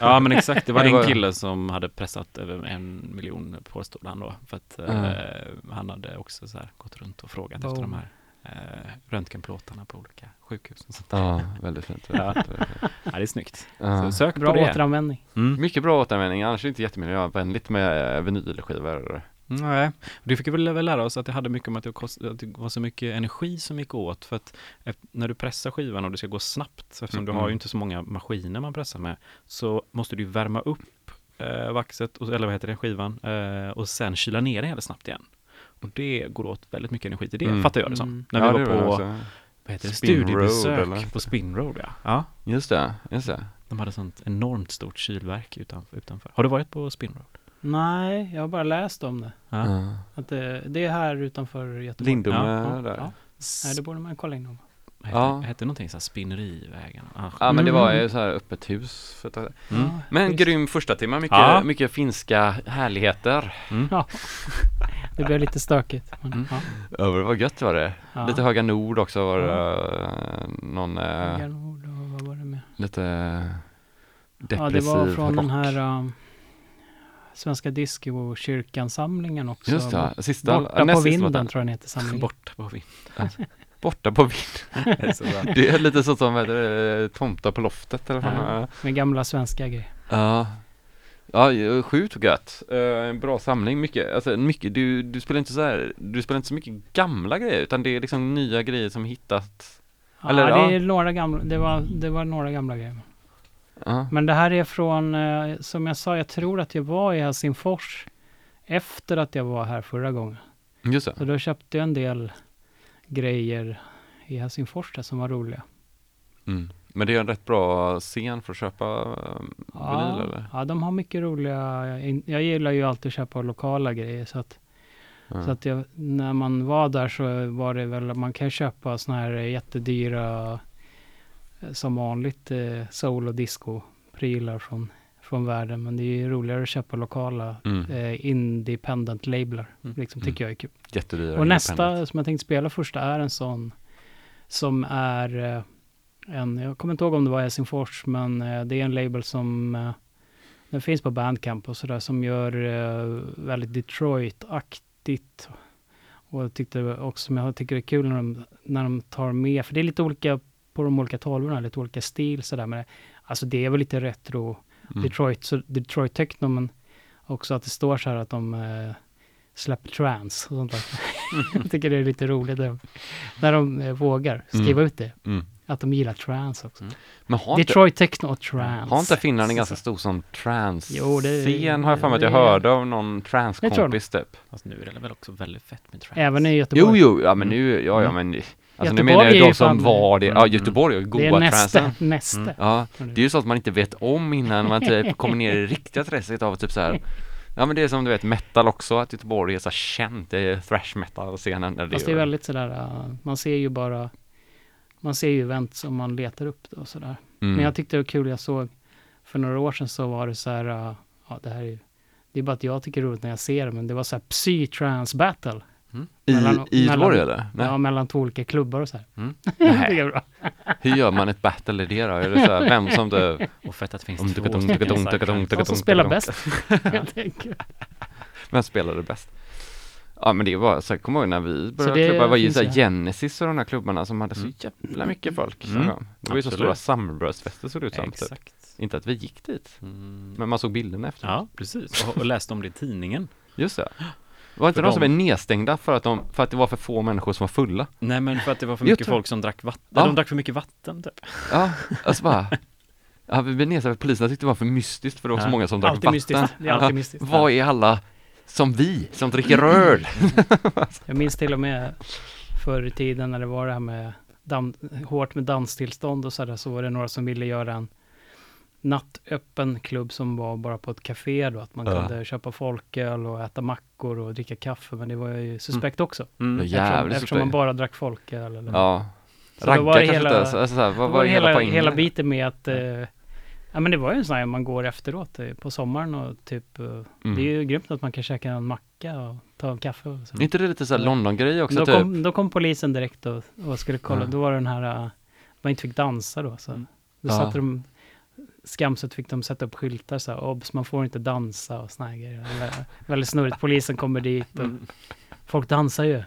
ja, men exakt. Det var en kille som hade pressat över en miljon påstod han då. För att Mm. eh, han hade också så här gått runt och frågat efter de här eh, röntgenplåtarna på olika sjukhus. Och sånt. Ja, väldigt fint. Ja. Ja, det är snyggt. Ja. Så sök Bra på det. återanvändning. Mm. Mycket bra återanvändning, annars är det inte jättemiljövänligt med vinylskivor. Nej, det fick vi väl lära oss att det hade mycket om att det, kost, att det var så mycket energi som gick åt för att när du pressar skivan och det ska gå snabbt eftersom du Mm. har ju inte så många maskiner man pressar med så måste du värma upp eh, vaxet, och, eller vad heter det, skivan eh, och sen kyla ner den jävligt snabbt igen. Och det går åt väldigt mycket energi till det, Mm. fattar jag det som. Mm. När Ja, vi det var var på, också- vad heter det, studiebesök på Spin Road ja. ja. Just det, just det. De hade sånt enormt stort kylverk utanför. utanför. Har du varit på Spin Road? Nej, jag har bara läst om det. Ja. Att det, det är här utanför Göteborg. Lindom Ja, är ja, där. ja. Nej, det borde man kolla in om. Hette, Ja. hette någonting så här Spinnerivägen? Ah, Ja men det var Mm. ju så här öppet hus. För att, Mm. Ja, men visst. grym första timme, mycket, Ja. mycket finska härligheter. Mm. Ja. Det blev lite stökigt. Men, Mm. ja. Ja, det var gött var det. Ja. Lite Höga Nord också var det. Eh, Någon eh, Höga Nord och vad var det med? lite Ja, det depressiv var från rock. den här um, Svenska Disco-kyrkan-samlingen också. Just det, sista, Borta på sista vinden låten. tror jag den heter samlingen. Borta på vind. Borta på vind. Det är. Det lite så som vad heter det, Tomta på loftet eller vad Ja, med gamla svenska grejer. Ja. Ja, sjukt gött. En bra samling, mycket, alltså mycket, du, du spelar inte så här, du spelar inte så mycket gamla grejer utan det är liksom nya grejer som hittat. Eller, ja, det ja. är några gamla, det var, det var några gamla grejer. Ja. Men det här är från, eh, som jag sa, jag tror att jag var i Helsingfors efter att jag var här förra gången. Just det. Så då köpte jag en del grejer i Helsingfors där som var roliga. Mm. Men det är en rätt bra scen för att köpa eh, vinyl eller? ja, de har mycket roliga, jag gillar ju alltid att köpa lokala grejer så att Ja. Så att jag, när man var där så var det väl, man kan köpa såna här jättedyra som vanligt eh, soul och disco-prylar från, från världen. Men det är ju roligare att köpa lokala Mm. eh, independent lablar. Mm. Liksom, Mm. tycker jag är kul. Jättedyra. Och nästa som jag tänkte spela första är en sån som är eh, en, jag kommer inte ihåg om det var Helsingfors, men eh, det är en label som eh, den finns på Bandcamp och sådär som gör eh, väldigt Detroit-aktigt. Och jag tyckte också, som jag tycker är kul när de, när de tar med, för det är lite olika på de olika tolvorna, lite olika stil sådär. Men det, alltså det är väl lite retro Mm. Detroit, så Detroit techno, men också att det står så här att de eh, släpper trance och sånt där. jag tycker det är lite roligt när, när de eh, vågar skriva ut det. Mm. Att de gillar trance också. Men har inte, Detroit techno och trance. har inte Finland en ganska stor sån Jo, trance-scen? Har jag för mig att jag hörde av någon trance-kompis typ. Fast nu är det väl också väldigt fett med trance. Även i Jo, Göteborg. jo, ja men nu, ja, ja Mm. men Alltså nu Göteborg menar är jag de som fan- var det, ja Mm. Göteborg och Det goa är näste, näste. Mm. Ja, det är ju så att man inte vet om innan man typ kommer ner i riktiga träsket av typ så här. Ja men det är som du vet metal också, att Göteborg är så känt, det är thrash metal scenen. eller Fast det är väldigt sådär, man ser ju bara, man ser ju event som man letar upp det och sådär. Mm. Men jag tyckte det var kul, jag såg för några år sedan så var det så här, ja det här är ju, det är bara att jag tycker det är roligt när jag ser det, men det var så här psy-trans battle. I, mellan- I Göteborg mellan- eller? Nej. Ja, mellan två olika klubbar och så här. Mm. det Nej. är bra. Hur gör man ett battle i det då? Är det så här, vem som det... Och fett att det finns två stycken. De som spelar bäst. Vem spelade bäst? Ja men det var så jag kommer ihåg när vi började klubba, det var ju så. Genesis och de här klubbarna som hade så Mm. jävla mycket folk. Mm. Mm. Det var ju så stora Summerburst-fester såg det ut som. Typ. Inte att vi gick dit, Mm. men man såg bilderna efter. Ja, precis. Och, och läste om det i tidningen. Just det. Var inte de som är nedstängda för att, de, för att det var för få människor som var fulla? Nej men för att det var för mycket folk som drack vatten. Ja. De drack för mycket vatten typ. Ja, alltså bara Ja, vi blev nedstängda för polisen tyckte det var för mystiskt för det var så Ja. många som drack Alltid vatten. mystiskt. Det är alltid mystiskt. Vad är alla som vi, som dricker öl? Jag minns till och med förr i tiden när det var det här med dan- hårt med danstillstånd och sådär, så var det några som ville göra en nattöppen klubb som var bara på ett café då, att man Ja. kunde köpa folköl och äta mackor och dricka kaffe, men det var ju suspekt också. Mm. Eftersom, jävligt eftersom man bara drack folköl. Eller Ja. Så Ragga var det kanske hela- inte, alltså, så här, Då vad var var det hela hela, poängen? hela biten med att eh, Ja men det var ju en sån här man går efteråt eh, på sommaren och typ eh, Mm. Det är ju grymt att man kan käka en macka och ta en kaffe och så. Är inte det lite så här London-grej också Då typ? kom, då kom polisen direkt och, och skulle kolla. Ja. Då var det den här, uh, man inte fick dansa då. Så. Mm. Då Ja. satte de, skamset fick de sätta upp skyltar så här, obs, man får inte dansa och såna här grejer. Väldigt snurrigt, polisen kommer dit och Mm. folk dansar ju.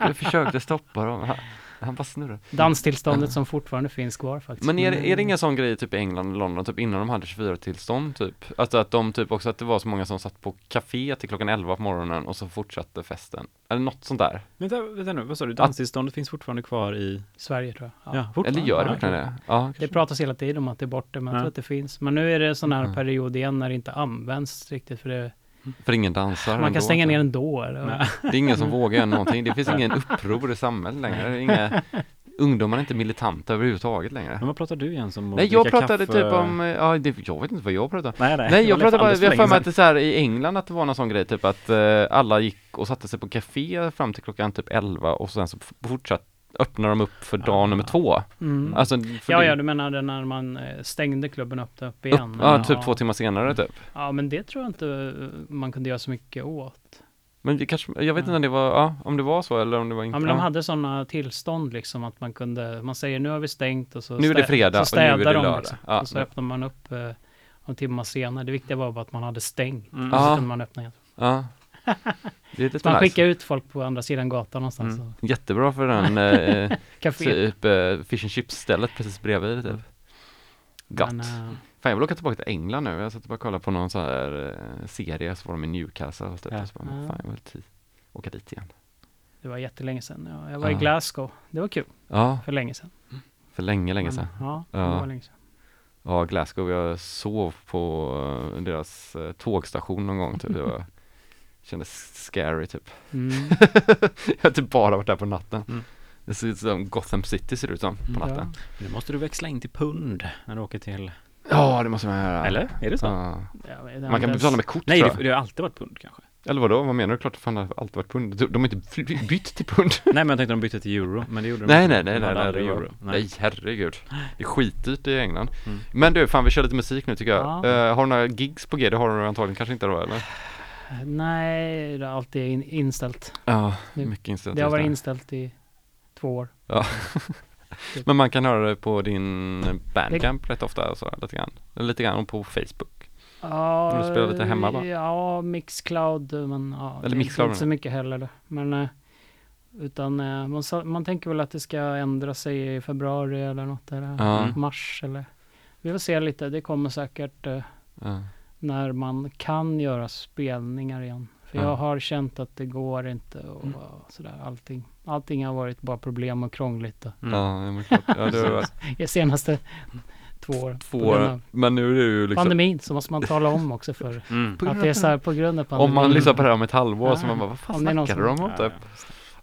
Jag försökte stoppa dem, han, bara snurrade. Danstillståndet som fortfarande finns kvar faktiskt. Men är är det ingen sån grej typ i England och London, typ innan de hade 24-tillstånd typ? Alltså att de typ också, att det var så många som satt på café till klockan 11 på morgonen och så fortsatte festen. Eller något sånt där. Vänta, vänta nu, vad sa du? Danstillståndet finns fortfarande kvar i... Sverige tror jag. Ja, Ja. fortfarande. Eller gör det Ja, verkligen det? Ja, Det pratas hela tiden om att det är borta, men jag Ja. tror att det finns. Men nu är det sån här Mm. period igen när det inte används riktigt. För det, för ingen dansar man ändå, kan stänga typ. ner ändå. Eller? Nej. Det är ingen som vågar göra någonting, det finns ingen uppror i samhället längre. Inga, ungdomar är inte militanta överhuvudtaget längre. Men vad pratar du Jens om? Nej, jag pratade kaffe? typ om, eh, ja, det, jag vet inte vad jag pratade om. Nej, nej. Nej, jag pratade bara, har för mig att det är så här i England att det var någon sån grej typ att eh, alla gick och satte sig på café fram till klockan typ 11 och sen så f- fortsatt öppnar de upp för dag Ah. nummer två. Mm. Alltså, Ja, det, ja, du menade när man eh, stängde klubben upp, upp upp, igen? ja, typ två timmar senare typ. Ja, men det tror jag inte eh, man kunde göra så mycket åt. Men det kanske, jag vet inte om det var, ja, om det var så eller om det var inte. Ja, men de hade sådana tillstånd liksom att man kunde, man säger nu har vi stängt och så, Nu är det fredag så och nu är det de lördag. liksom. Ja, och så nu- öppnar man upp eh, en timme senare. Det viktiga var bara att man hade stängt. Mm. Och så Ja. kunde man öppna igen. Ja. Så man nice. skickar ut folk på andra sidan gatan någonstans. Mm. Jättebra för den eh, typ eh, fish and chips stället precis bredvid typ. Gott. Men, eh, Fan jag vill åka tillbaka till England nu. Jag satt och bara kolla på någon sån här eh, serie så var de i Newcastle och, typ. Ja. så bara, Ja. fan jag vill åka dit igen. det var jättelänge sedan. Ja, jag var i Ja. Glasgow. Det var kul. Ja, För länge sedan. för länge, länge Men, sedan. Ja, det Ja. var länge sedan. Ja, Glasgow, jag sov på eh, deras eh, tågstation någon gång typ. Det var, kändes scary typ. Mm. jag har typ bara varit där på natten. Mm. Det ser ut som Gotham City ser det ut som på Ja. natten. Nu måste du växla in till pund när du åker till... Ja, det måste man göra. Eller? Är det så? Ja. Inte, Man kan det- betala med kort Nej, tror det, jag. det har alltid varit pund kanske. Eller vadå, vad menar du? Klart fan det har alltid varit pund. De har inte bytt till pund. Nej, men jag tänkte de bytte till euro, men det gjorde de nej, inte. nej, nej, nej, nej, det var, euro. nej, herregud. Det är skitdyrt i England. Mm. Men du, fan vi kör lite musik nu tycker jag. Ja. Eh, har du några gigs på G? Det har du antagligen kanske inte då eller? Nej, det är alltid in, inställt. Ja, Det- mycket inställt Det har varit inställt i två år. Men man kan höra det på din bandcamp rätt ofta, alltså, lite grann. Lite grann på Facebook. Ja, Du spelar lite hemma, va? Ja, Mixcloud, men ja, Eller det Mixcloud, inte så mycket heller. då. Men eh, utan eh, man, man tänker väl att det ska ändra sig i februari eller något, eller Ja. mars eller vi får se lite. Det kommer säkert eh, Ja. När man kan göra spelningar igen. För Ja. jag har känt att det går inte och Mm. sådär. Allting, allting har varit bara problem och krångligt. Och, Mm. Ja, men klart. Ja, det har varit de senaste två år. två år. Men nu är det ju liksom Pandemin så måste man tala om också för Mm. att det är så här på grund av pandemin. Om man lyssnar på det här om ett halvår så Ja. man bara, vad fan snackade de som- om typ?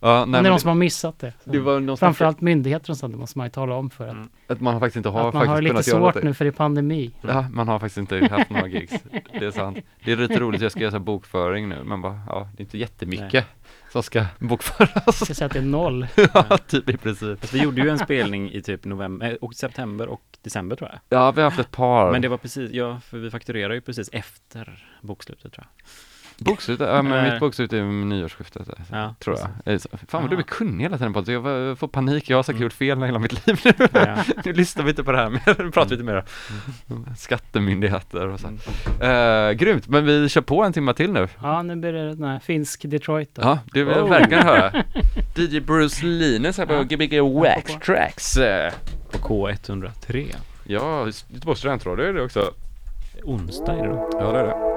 Ja, nej, det är någon som har missat det. det var Framförallt myndigheter och sånt, det måste man ju tala om för att, Mm. att man faktiskt inte har att man faktiskt har lite svårt nu för det är pandemi. Ja, man har faktiskt inte haft några gigs. Det är sant. Det är lite roligt, jag ska göra så här bokföring nu, men bara, ja, det är inte jättemycket som ska bokföras. Jag ska säga att det är noll. ja, typ i princip. Fast vi gjorde ju en spelning i typ november, eh, och september och december tror jag. Ja, vi har haft ett par. Men det var precis, ja, för vi fakturerar ju precis efter bokslutet tror jag. Bokslut, ja men Nej. mitt bokslut är nyårsskiftet, eh, Ja, tror jag. Eh, Fan vad du är kunnig hela tiden på det. Jag får panik, jag har säkert Mm. gjort fel hela mitt liv nu. Ja. nu lyssnar vi inte på det här, men nu pratar vi lite mer Skattemyndigheter och så. Eh, grymt, men vi kör på en timme till nu. Ja, nu blir det den här finsk Detroit då. Ja, det vill jag Oh. verkligen höra. DJ Bruce Linus här på Ja. Gbg Wax Tracks. Eh, På K103. Ja, Göteborgs studentradio är det också. Onsdag är det då. Ja, det är det.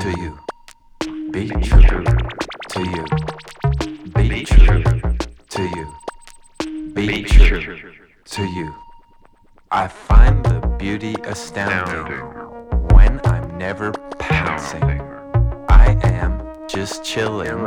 to you. Be true to you. Be true to you. Be true to you. I find the beauty astounding when I'm never pouncing. I am just chilling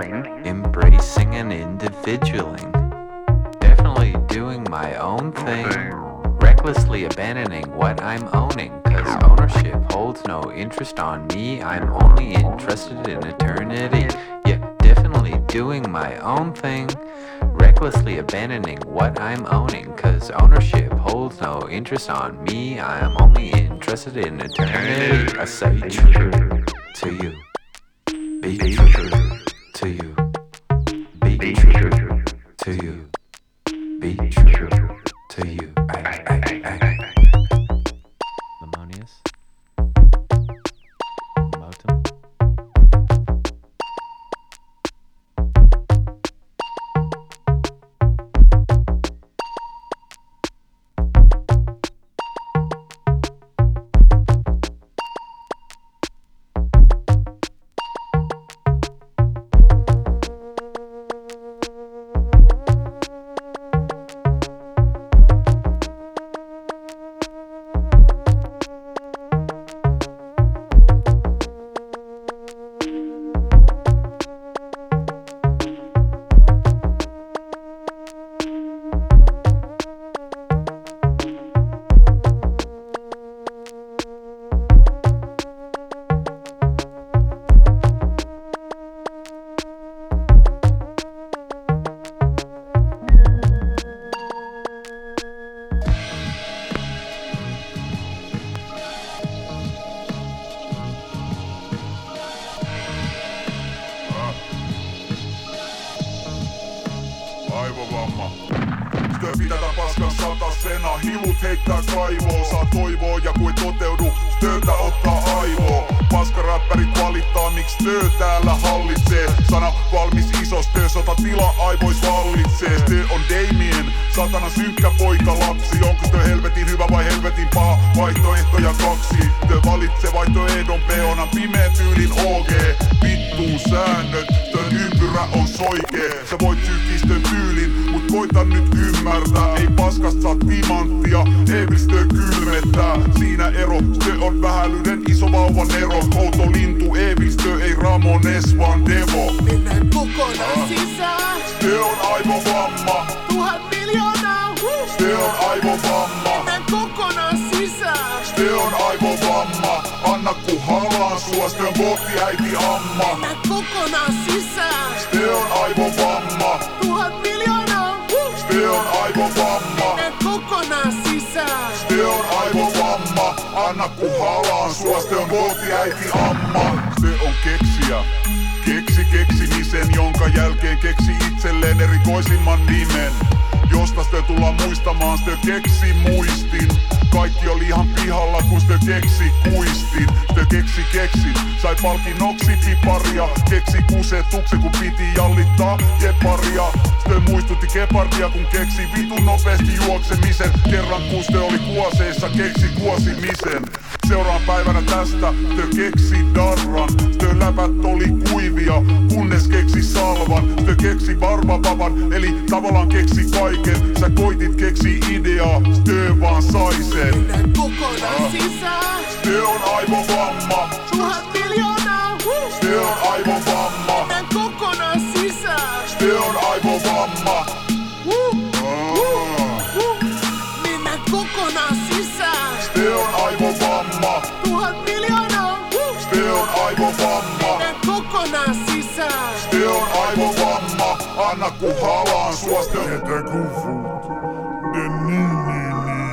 interest on me. I'm only interested in eternity. Yeah, definitely doing my own thing. Recklessly abandoning what I'm owning, cause ownership holds no interest on me. I am only interested in eternity. I say true to you. Be true. Kepparia, Stö muistutti kepardia kun keksi vitun nopeasti juoksemisen. Kerran kun puste oli kuoseissa keksi kuosimisen. Seuraan päivänä tästä Stö keksi darran. Stö läpät oli kuivia kunnes keksi salvan. Stö keksi varmapavan eli tavallaan keksi kaiken. Sä koitit keksi ideaa Stö vaan sai sen Mennään kokonaan ah. sisään. Stö on aivovamma. Tuhat miljoonaa Stö on aivovamma. Kun halaan suosta. Jätä kufut, fut, niin niin niin.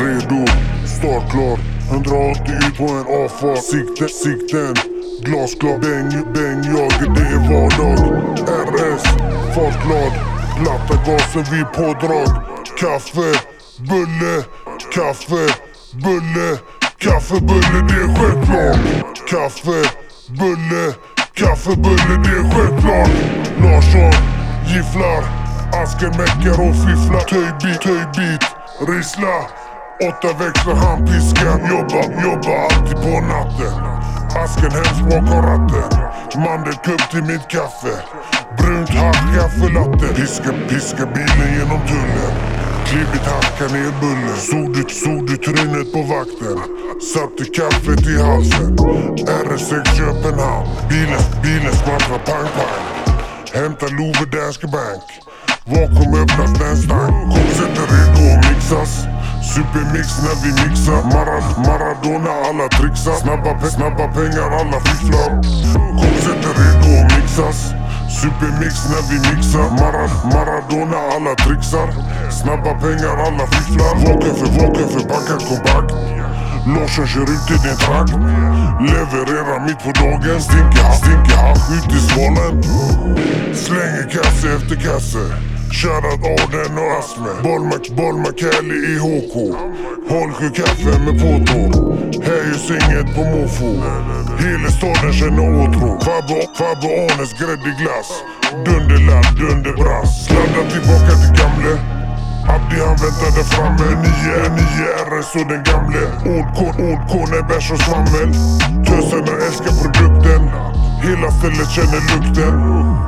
Redo, startklar 180 ut på en AFA Sikte, sikten. Glasklar, bäng, bäng, jag, det är vardag. RS, fartglad. Platta gasen, vid pådrag. Kaffe, bulle, kaffe, bulle Kaffebulle, det är självklart. Kaffe, bulle, kaffebulle, det är självklart. Larsson, gifflar askemäckar och fifflar. Töjbit, töjbit, rissla. Åtta växlar handpiskan Jobba, jobba alltid på natten. Asken hemskt bakom ratten Mandelkubb till mitt kaffe. Brunt hack, kaffelatte Piska, piska bilen genom tullen Klibbigt hacka ner bullen Såg du, såg du trynet på vakten? Satte kaffet i halsen. RS6 Köpenhamn. Bilen, bilen smattrar pang pang. Hämta Love Danske Bank. Vakuum öppnas den en stank Konceptet redo att mixas. Supermix när vi mixar. Marad Maradona alla trixar. Snabba, pe snabba pengar alla fifflar. Konceptet redo att mixas. Supermix när vi mixar. Mara, Maradona alla trixar. Snabba pengar alla fifflar. Vaken för vaken för backar kompakt Larsson kör ut i din trakt Levererar mitt på dagen. Stinker, stinker hasch ut i svalen. Slänger kasse efter kasse. Shoutout Arden och Asme. Bollmac, Bollmac Kelly i HK Håll kaffe med påtår Här görs inget på måfå. Hela staden känner åtrå. Fabbe, Fabbe Arnes gräddig glass. Dunderladd, dunderbrass. Sladdar tillbaka till gamle. Abdi han väntade framme Nio, nio RS och den gamle Old Old är bärs och svammel. Töserna älskar produkten. Hela stället känner lukten.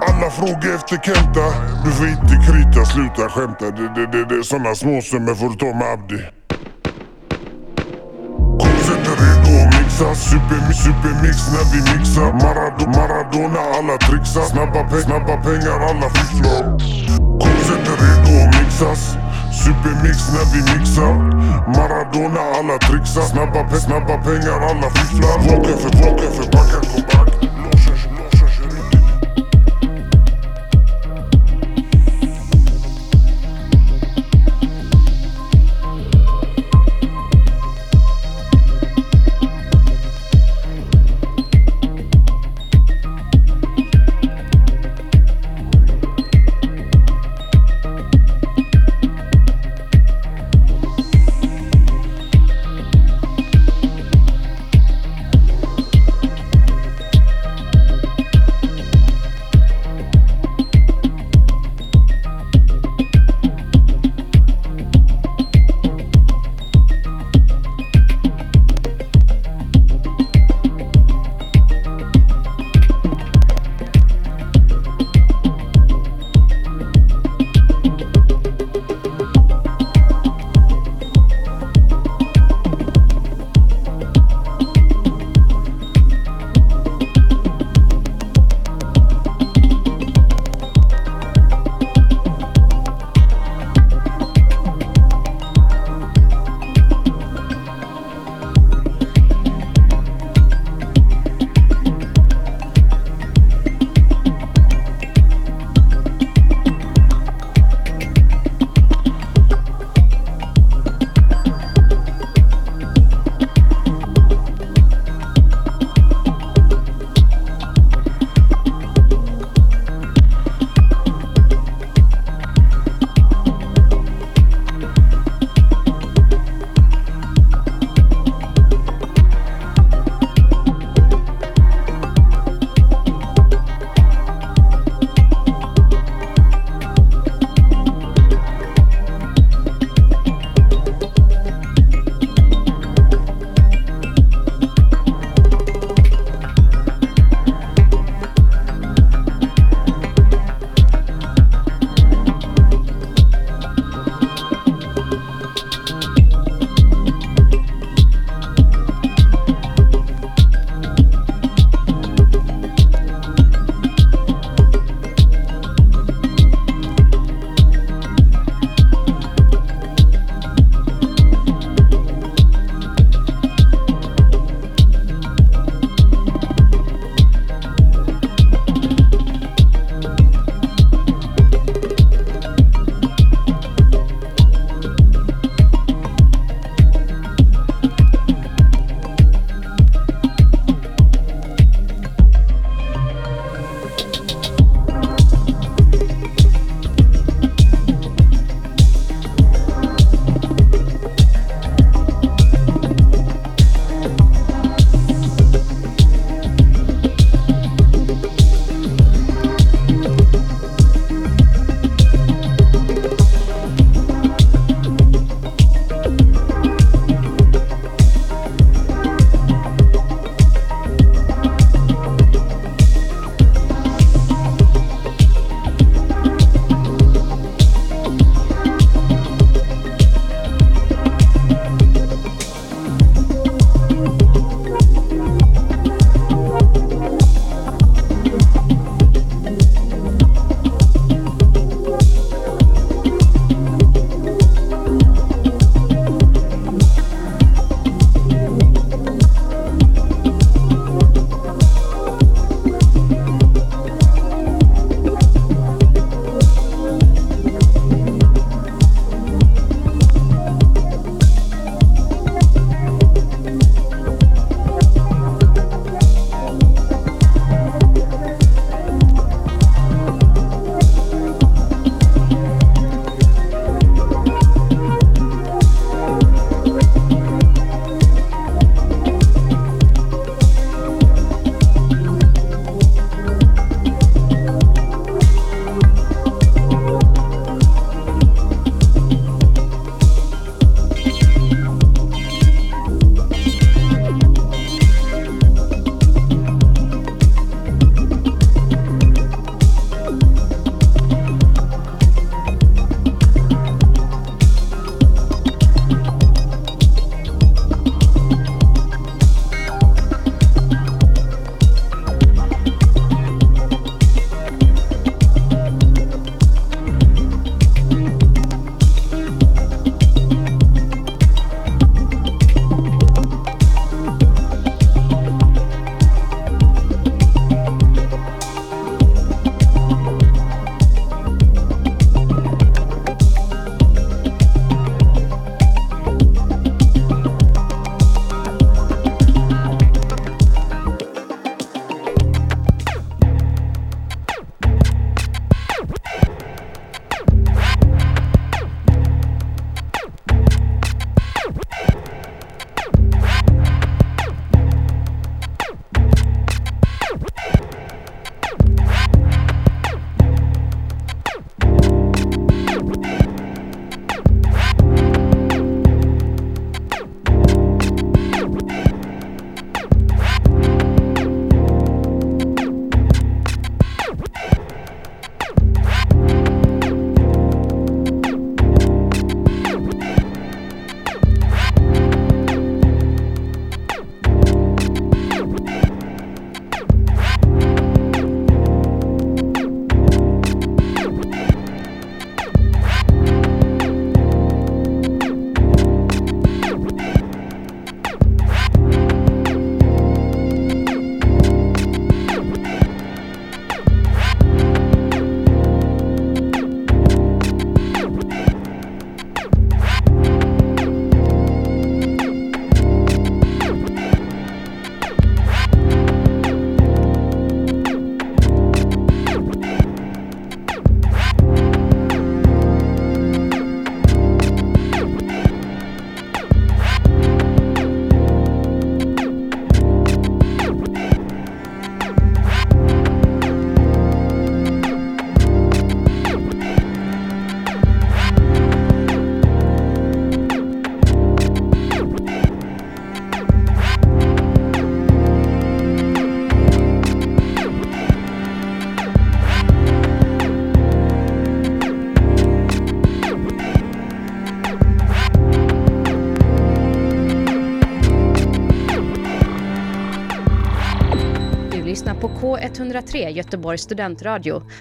Alla frågar efter Kenta. Du får inte krita, sluta skämta. Det, det, det, det, såna småsummor får du ta med Abdi. Redo Supermix, supermix när vi mixar Marado, Maradona alla trixar. Snabba, pe snabba pengar alla fifflar. Konceptet redo att mixas. Supermix när vi mixar. Maradona alla trixar. Snabba, pe snabba pengar alla fifflar. Vaken för vaken för backar kompakt back. K103 Göteborgs studentradio.